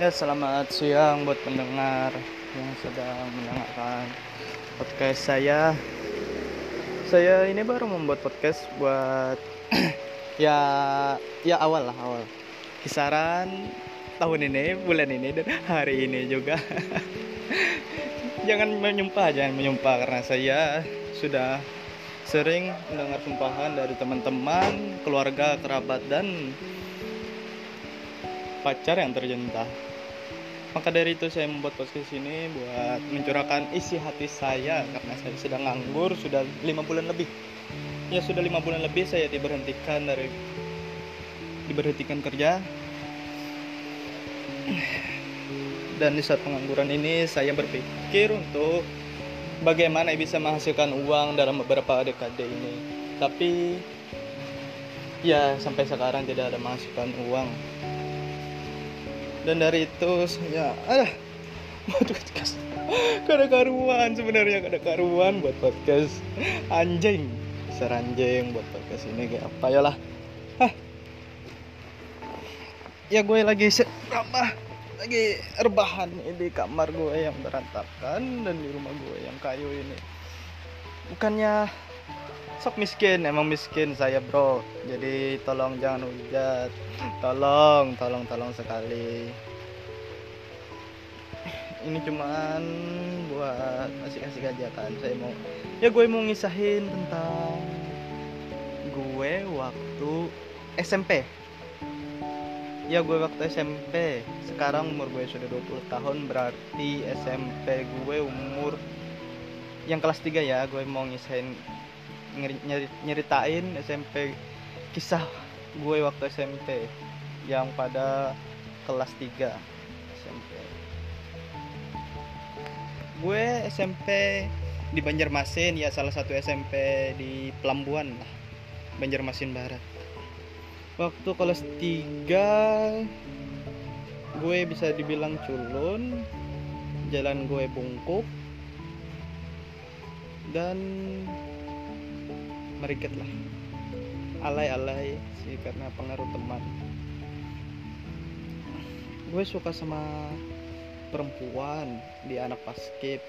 Ya, selamat siang buat pendengar yang sedang mendengarkan podcast saya. Saya ini baru membuat podcast buat ya ya awal lah awal. Kisaran tahun ini, bulan ini dan hari ini juga. jangan menyumpah, jangan menyumpah karena saya sudah sering mendengar sumpahan dari teman-teman, keluarga, kerabat dan pacar yang tercinta maka dari itu saya membuat podcast ini buat mencurahkan isi hati saya. Karena saya sedang nganggur sudah lima bulan lebih. Ya sudah lima bulan lebih saya diberhentikan dari diberhentikan kerja. Dan di saat pengangguran ini saya berpikir untuk bagaimana bisa menghasilkan uang dalam beberapa dekade ini. Tapi ya sampai sekarang tidak ada menghasilkan uang dan dari itu saya ada buat podcast. Kada karuan sebenarnya kada karuan buat podcast. Anjing seranjing buat podcast ini kayak apa ya lah. Ya gue lagi apa lagi rebahan di kamar gue yang berantakan dan di rumah gue yang kayu ini. Bukannya sok miskin emang miskin saya bro. Jadi tolong jangan hujat. Tolong tolong tolong sekali. Ini cuman buat asik-asik aja kan saya mau ya gue mau ngisahin tentang gue waktu SMP ya gue waktu SMP sekarang umur gue sudah 20 tahun berarti SMP gue umur yang kelas 3 ya gue mau ngisahin nyeritain SMP kisah gue waktu SMP yang pada kelas 3 SMP gue SMP di Banjarmasin ya salah satu SMP di Pelambuan lah Banjarmasin Barat. Waktu kelas 3 gue bisa dibilang culun jalan gue bungkuk dan meriket lah. Alay-alay sih karena pengaruh teman. Gue suka sama perempuan di anak paskip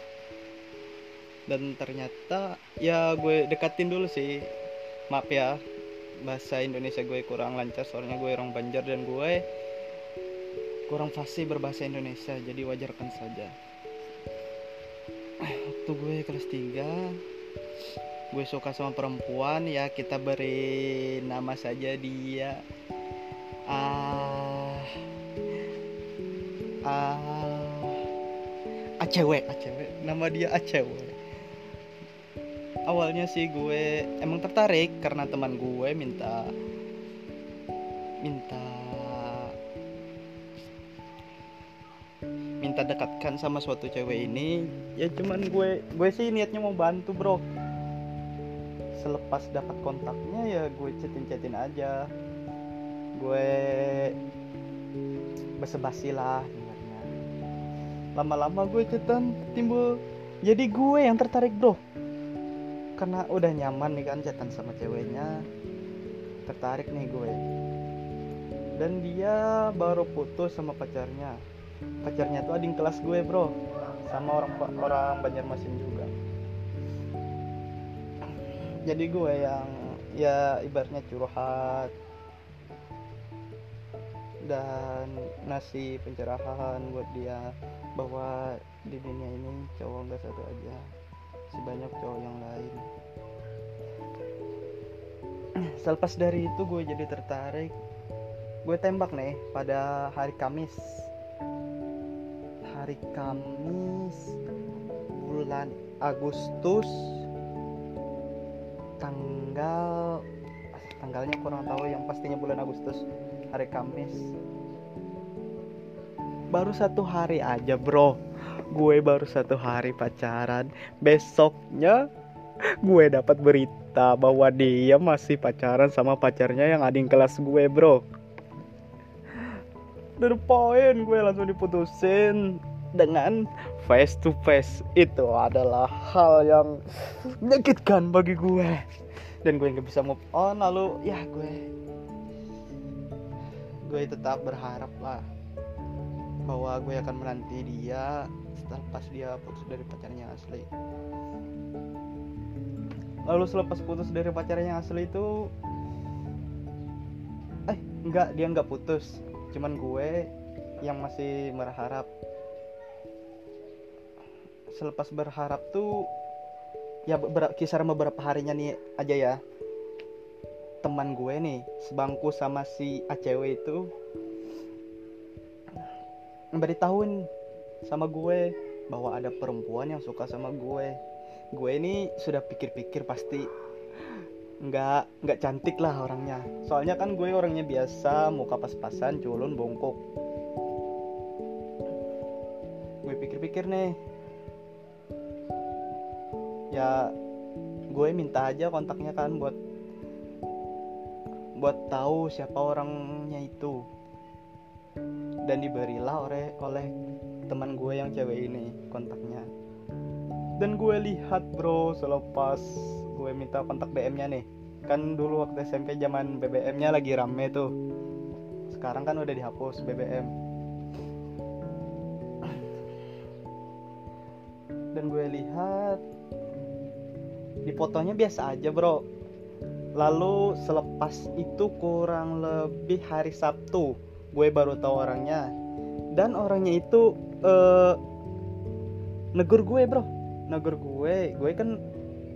dan ternyata ya gue dekatin dulu sih. Maaf ya bahasa Indonesia gue kurang lancar soalnya gue orang Banjar dan gue kurang fasih berbahasa Indonesia jadi wajarkan saja. Waktu gue kelas 3 gue suka sama perempuan ya. Kita beri nama saja dia. Ah. Ah. Acw acw nama dia acw awalnya sih gue emang tertarik karena teman gue minta minta minta dekatkan sama suatu cewek ini. Ya cuman gue gue sih niatnya mau bantu bro selepas dapat kontaknya ya gue chatin chatin aja. Gue basa-basi lah lama-lama gue chatan timbul jadi gue yang tertarik bro. Karena udah nyaman nih kan chatan sama ceweknya. Tertarik nih gue. Dan dia baru putus sama pacarnya. Pacarnya tuh ading kelas gue bro. Sama orang orang Banjarmasin juga jadi gue yang ya ibaratnya curhat. Dan ngasih pencerahan buat dia bahwa di dunia ini cowok gak satu aja sebanyak cowok yang lain. Selepas dari itu gue jadi tertarik. Gue tembak nih pada hari Kamis. Hari Kamis bulan Agustus tanggal tanggalnya kurang tahu yang pastinya bulan Agustus hari Kamis. Baru satu hari aja bro. Gue baru satu hari pacaran. Besoknya gue dapat berita bahwa dia masih pacaran sama pacarnya yang ading kelas gue bro. Dari poin gue langsung diputusin dengan face to face. Itu adalah hal yang menyakitkan bagi gue. Dan gue nggak bisa move on lalu ya gue gue tetap berharap lah bahwa gue akan menanti dia setelah pas dia putus dari pacarnya asli. Lalu selepas putus dari pacarnya asli itu eh enggak dia enggak putus. Cuman gue yang masih berharap selepas berharap tuh ya ber kisaran beberapa harinya nih aja ya. Teman gue nih sebangku sama si ACW itu tahun sama gue bahwa ada perempuan yang suka sama gue. Gue ini sudah pikir-pikir pasti nggak nggak cantik lah orangnya. Soalnya kan gue orangnya biasa muka pas-pasan culun bongkok. Gue pikir-pikir nih ya gue minta aja kontaknya kan buat buat tahu siapa orangnya itu. Dan diberilah oleh oleh teman gue yang cewek ini kontaknya. Dan gue lihat bro selepas gue minta kontak BM-nya nih. Kan dulu waktu SMP zaman BBM-nya lagi rame tuh. Sekarang kan udah dihapus BBM dan gue lihat di fotonya biasa aja bro. Lalu selepas itu kurang lebih hari Sabtu gue baru tahu orangnya. Dan orangnya itu uh, negur gue bro. Negur gue. Gue kan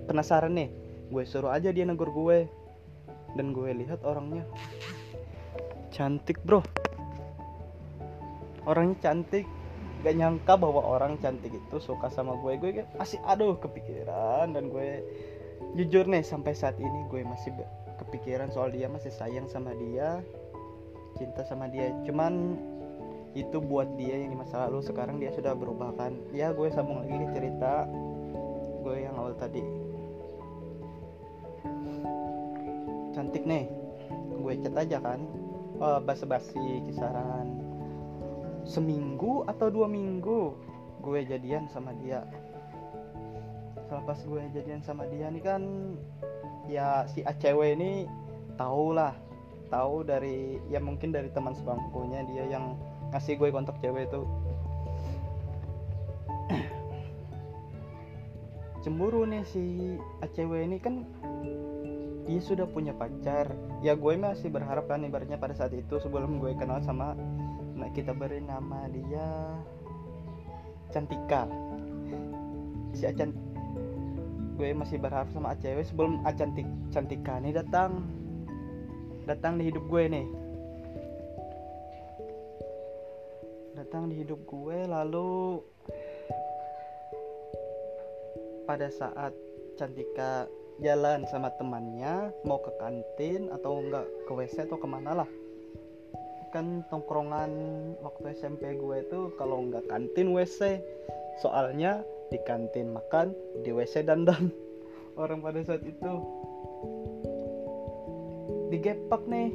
penasaran nih. Gue suruh aja dia negur gue. Dan gue lihat orangnya. Cantik bro. Orangnya cantik gak nyangka bahwa orang cantik itu suka sama gue. Gue masih aduh kepikiran dan gue jujur nih sampai saat ini gue masih kepikiran soal dia masih sayang sama dia cinta sama dia. Cuman itu buat dia yang di masa lalu sekarang dia sudah berubah kan. Ya gue sambung lagi ke cerita gue yang awal tadi. Cantik nih. Gue chat aja kan. Oh, basa-basi kisaran seminggu atau dua minggu gue jadian sama dia. Selepas gue jadian sama dia nih kan ya si ACW ini tahu lah tahu dari ya mungkin dari teman sebangkunya dia yang ngasih gue kontak cewek itu. Cemburu nih si ACW ini kan dia sudah punya pacar. Ya gue masih berharap kan ibaratnya pada saat itu sebelum gue kenal sama kita beri nama dia Cantika. Si Acan gue masih berharap sama cewek sebelum Acantik Cantika nih datang datang di hidup gue nih. Datang di hidup gue lalu pada saat Cantika jalan sama temannya mau ke kantin atau enggak ke WC atau ke mana lah kan tongkrongan waktu SMP gue itu kalau enggak kantin WC soalnya di kantin makan di WC dandan. Orang pada saat itu digepak nih.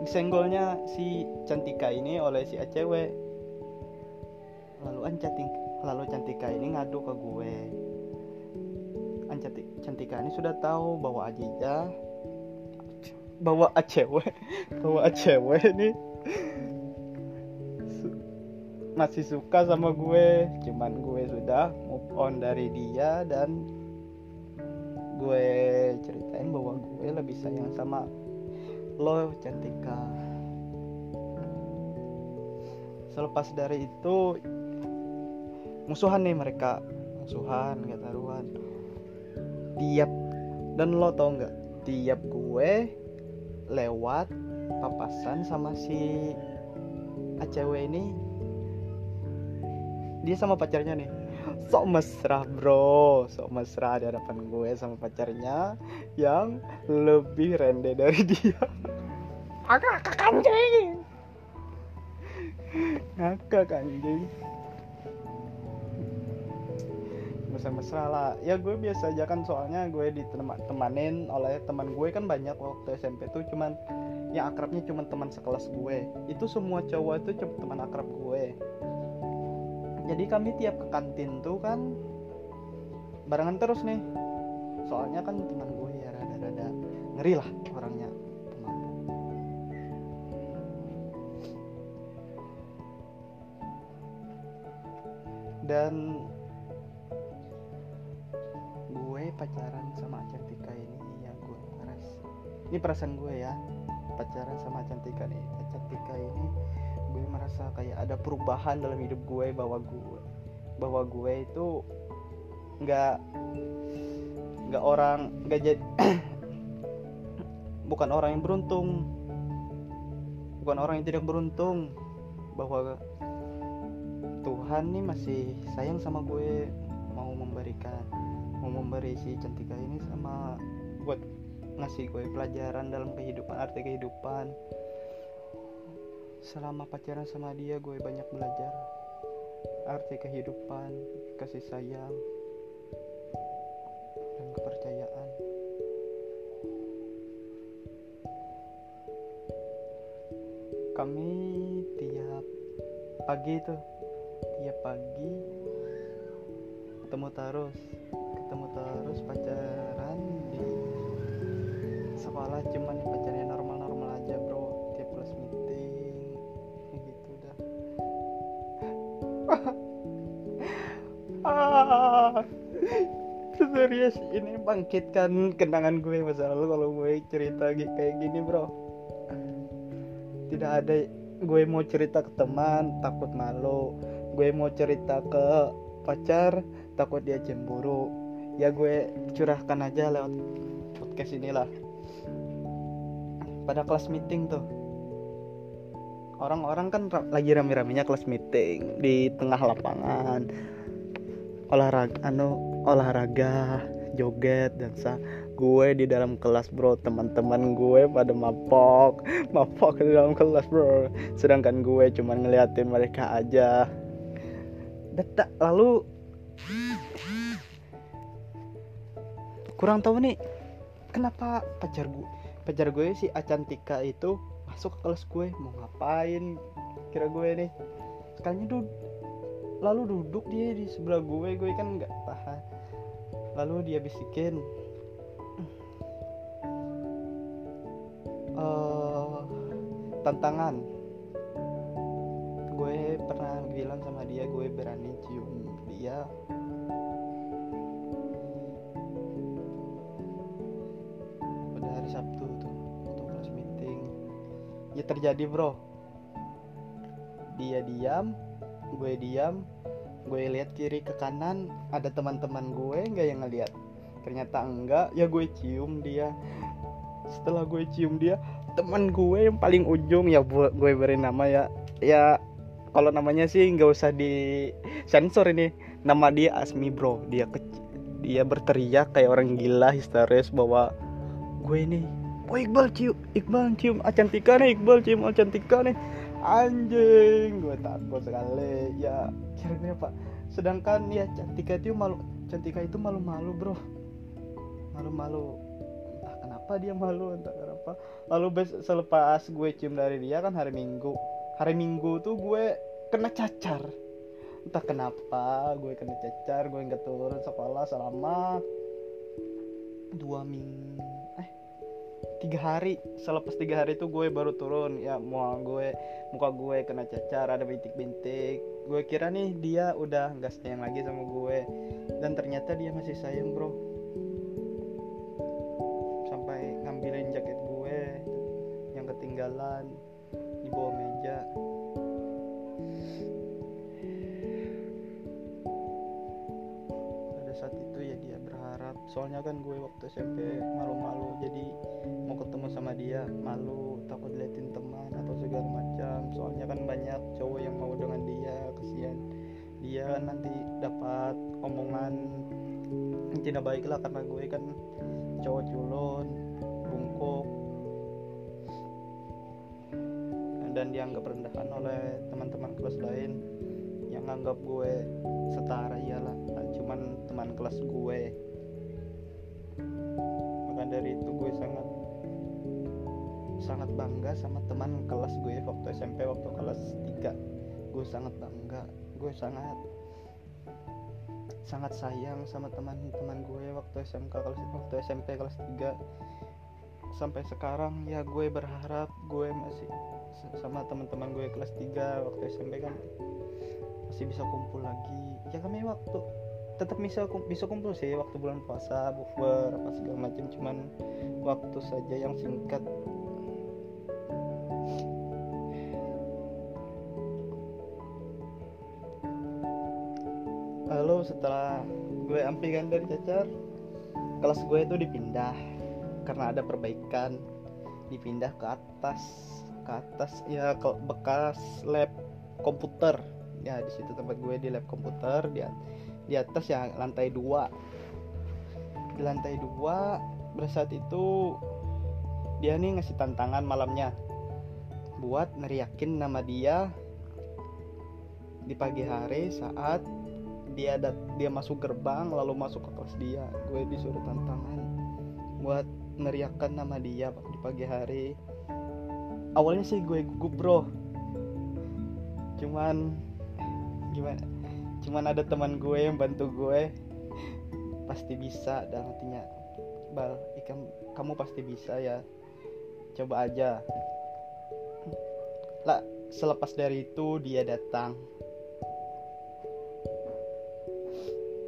Disenggolnya si Cantika ini oleh si ACW lalu Ancating lalu Cantika ini ngadu ke gue. Ancatik Cantika ini sudah tahu bahwa Bahwa ACW bahwa ACW ini masih suka sama gue cuman gue sudah move on dari dia dan gue ceritain bahwa gue lebih sayang sama lo Cantika. Selepas dari itu musuhan nih mereka. Musuhan gak taruhan. Tiap dan lo tau nggak? Tiap gue lewat papasan sama si ACW ini. Dia sama pacarnya nih. Sok mesra bro. Sok mesra di hadapan gue sama pacarnya yang lebih rende dari dia. Agak kakak anjing. Ngakak mesra-mesra lah. Ya gue biasa aja kan soalnya gue ditemanin oleh teman gue kan banyak waktu SMP tuh cuman yang akrabnya cuman teman sekelas gue. Itu semua cowok itu cuma teman akrab gue. Jadi kami tiap ke kantin tuh kan barengan terus nih. Soalnya kan teman gue ya rada-rada ngeri lah orangnya dan pacaran sama Cantika ini yang gue meras ini perasaan gue ya pacaran sama Cantika nih. Cantika ini gue merasa kayak ada perubahan dalam hidup gue bahwa gue bahwa gue itu nggak nggak orang nggak jadi bukan orang yang beruntung. Bukan orang yang tidak beruntung bahwa Tuhan nih masih sayang sama gue mau memberikan mau memberi si Cantika ini sama buat ngasih gue pelajaran dalam kehidupan arti kehidupan. Selama pacaran sama dia gue banyak belajar arti kehidupan kasih sayang dan kepercayaan. Kami tiap pagi tuh tiap pagi ketemu terus ketemu terus pacaran di sekolah cuman pacarnya normal-normal aja bro. Tiap kelas meeting gitu dah. Ah serius ini bangkitkan kenangan gue masa lalu kalau gue cerita kayak gini bro. Tidak ada gue mau cerita ke teman takut malu. Gue mau cerita ke pacar takut dia cemburu ya gue curahkan aja lewat podcast inilah. Pada kelas meeting tuh. Orang-orang kan lagi rame-ramenya kelas meeting. Di tengah lapangan. Olahraga anu olahraga joget dan sa gue di dalam kelas bro. Teman-teman gue pada mabok mabok di dalam kelas bro. Sedangkan gue cuman ngeliatin mereka aja. Data, lalu kurang tahu nih kenapa pacar gue pacar gue si Acantika itu masuk ke kelas gue? Mau ngapain? Kira gue nih. Sekalinya duduk lalu duduk dia di sebelah gue gue kan nggak tahan. Lalu dia bisikin uh, tantangan. Gue pernah bilang sama dia gue berani cium dia terjadi bro. Dia diam gue diam gue lihat kiri ke kanan ada teman-teman gue nggak yang ngeliat. Ternyata enggak ya gue cium dia. Setelah gue cium dia teman gue yang paling ujung ya gue beri nama ya. Ya kalau namanya sih nggak usah di sensor ini. Nama dia Asmi bro. Dia ke dia berteriak kayak orang gila histeris bahwa gue ini oh Iqbal cium Iqbal cium. Acantika nih Iqbal cium. Acantika nih. Anjing gue takut sekali. Ya kira-kira pak. Sedangkan ya Cantika itu malu Cantika itu malu-malu bro. Malu-malu. Entah kenapa dia malu entah kenapa. Lalu bes selepas gue cium dari dia kan hari Minggu. Hari Minggu tuh gue kena cacar. Entah kenapa gue kena cacar gue nggak turun sekolah selama dua minggu tiga hari. Selepas tiga hari itu gue baru turun. Ya mau gue muka gue kena cacar ada bintik-bintik. Gue kira nih dia udah nggak sayang lagi sama gue. Dan ternyata dia masih sayang bro. Sampai ngambilin jaket gue yang ketinggalan di bawah meja soalnya kan gue waktu SMP malu-malu jadi mau ketemu sama dia malu takut liatin teman atau segala macam. Soalnya kan banyak cowok yang mau dengan dia kesian dia kan nanti dapat omongan tidak baik lah karena gue kan cowok culun bungkuk dan dianggap rendahan oleh teman-teman kelas lain yang anggap gue setara iyalah. Cuman teman kelas gue maka dari itu gue sangat sangat bangga sama teman kelas gue waktu SMP waktu kelas 3 gue sangat bangga gue sangat sangat sayang sama teman-teman gue waktu SMK kelas waktu SMP kelas 3 sampai sekarang ya gue berharap gue masih sama teman-teman gue kelas 3 waktu SMP kan masih bisa kumpul lagi. Ya kami waktu tetap bisa bisa kumpul sih waktu bulan puasa bukber apa segala macam cuman waktu saja yang singkat. Lalu setelah gue ampikan dari cacar kelas gue itu dipindah karena ada perbaikan. Dipindah ke atas ke atas ya ke bekas lab komputer. Ya di situ tempat gue di lab komputer di di atas ya lantai dua. Di lantai dua pada saat itu dia nih ngasih tantangan malamnya buat neriakin nama dia di pagi hari saat dia dat dia masuk gerbang lalu masuk ke kelas dia. Gue disuruh tantangan buat neriakan nama dia di pagi hari. Awalnya sih gue gugup bro. Cuman gimana cuman ada teman gue yang bantu gue. Pasti bisa dan artinya bal ikan kamu pasti bisa ya. Coba aja. Lah selepas dari itu dia datang.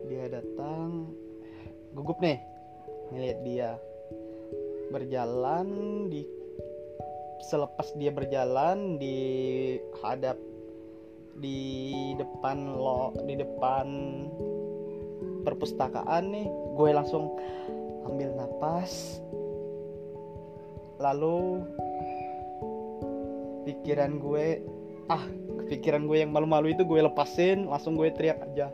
Dia datang gugup nih ngeliat dia berjalan di selepas dia berjalan di hadap di depan lo di depan perpustakaan nih gue langsung ambil napas lalu pikiran gue ah pikiran gue yang malu-malu itu gue lepasin langsung gue teriak aja.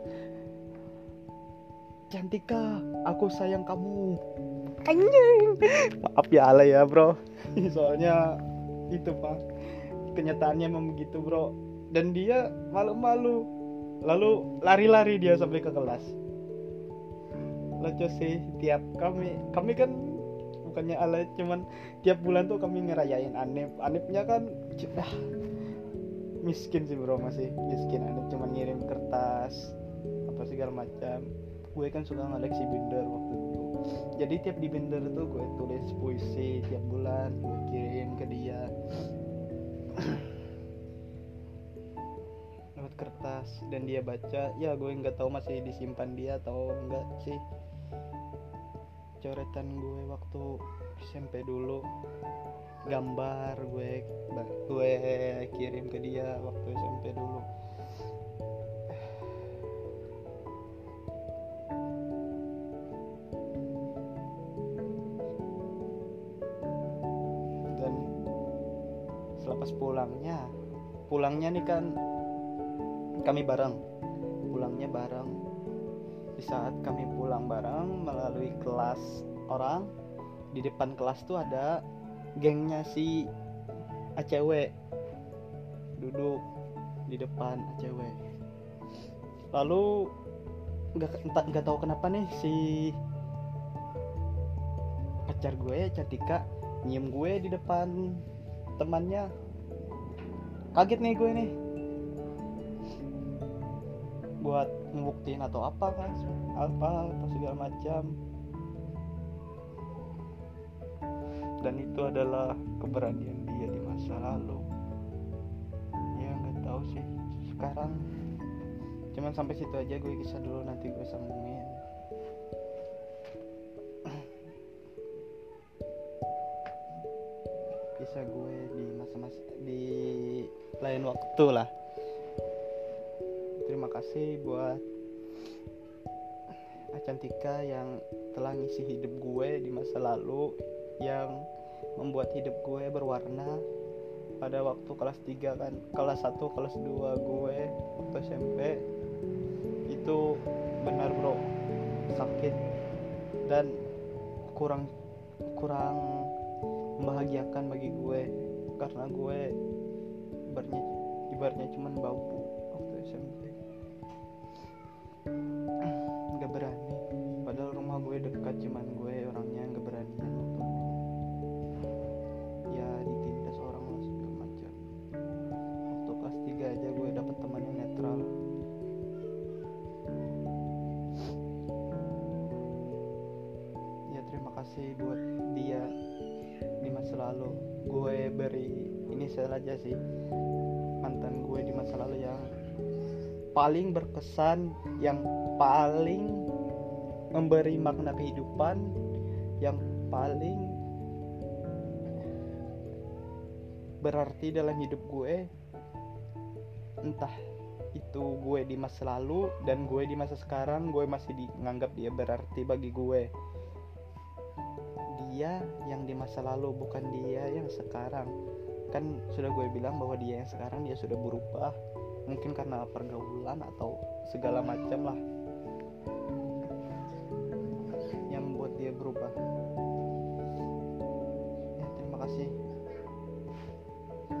Cantika aku sayang kamu. Anjing. Maaf ya ala ya bro. Soalnya itu pak. Kenyataannya memang begitu bro dan dia malu-malu. Lalu lari-lari dia sampai ke kelas. Lucu sih tiap kami kami kan bukannya ala cuman tiap bulan tuh kami ngerayain anip. Anipnya kan ah, miskin sih bro masih miskin anip cuman ngirim kertas apa segala macam. Gue kan suka ngeleksi binder waktu dulu jadi tiap di binder tuh gue tulis puisi tiap bulan gue kirim ke dia kertas dan dia baca ya gue nggak tahu masih disimpan dia atau enggak sih. Coretan gue waktu SMP dulu gambar gue gue kirim ke dia waktu SMP dulu. Pas pulangnya pulangnya nih kan kami bareng. Pulangnya bareng. Di saat kami pulang bareng melalui kelas orang di depan kelas tuh ada gengnya si ACW duduk di depan ACW lalu nggak entah nggak tahu kenapa nih si pacar gue Cantika nyium gue di depan temannya. Kaget nih gue nih buat ngebuktiin atau apa kan? Apa atau segala macam. Dan itu adalah keberanian dia di masa lalu. Ya nggak tahu sih. Sekarang cuman sampai situ aja gue kisah dulu nanti gue sambungin. Kisah gue di masa-masa di lain waktu lah kasih buat Acantika yang telah ngisi hidup gue di masa lalu yang membuat hidup gue berwarna pada waktu kelas 3 kan kelas 1 kelas 2 gue waktu SMP itu benar bro. Sakit dan kurang kurang membahagiakan bagi gue karena gue ibaratnya ibaratnya cuman bambu kasih buat dia. Di masa lalu gue beri ini aja sih. Mantan gue di masa lalu yang paling berkesan yang paling memberi makna kehidupan yang paling berarti dalam hidup gue entah itu gue di masa lalu dan gue di masa sekarang gue masih dianggap dia berarti bagi gue dia yang di masa lalu bukan dia yang sekarang. Kan sudah gue bilang bahwa dia yang sekarang dia sudah berubah. Mungkin karena pergaulan atau segala macam lah yang membuat dia berubah. Ya terima kasih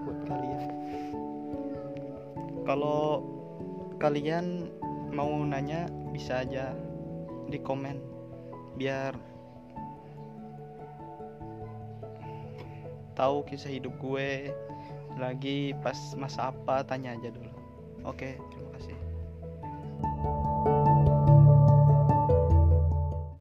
buat kalian. Kalau kalian mau nanya bisa aja di komen. Biar tahu kisah hidup gue lagi pas masa apa tanya aja dulu. Oke kasih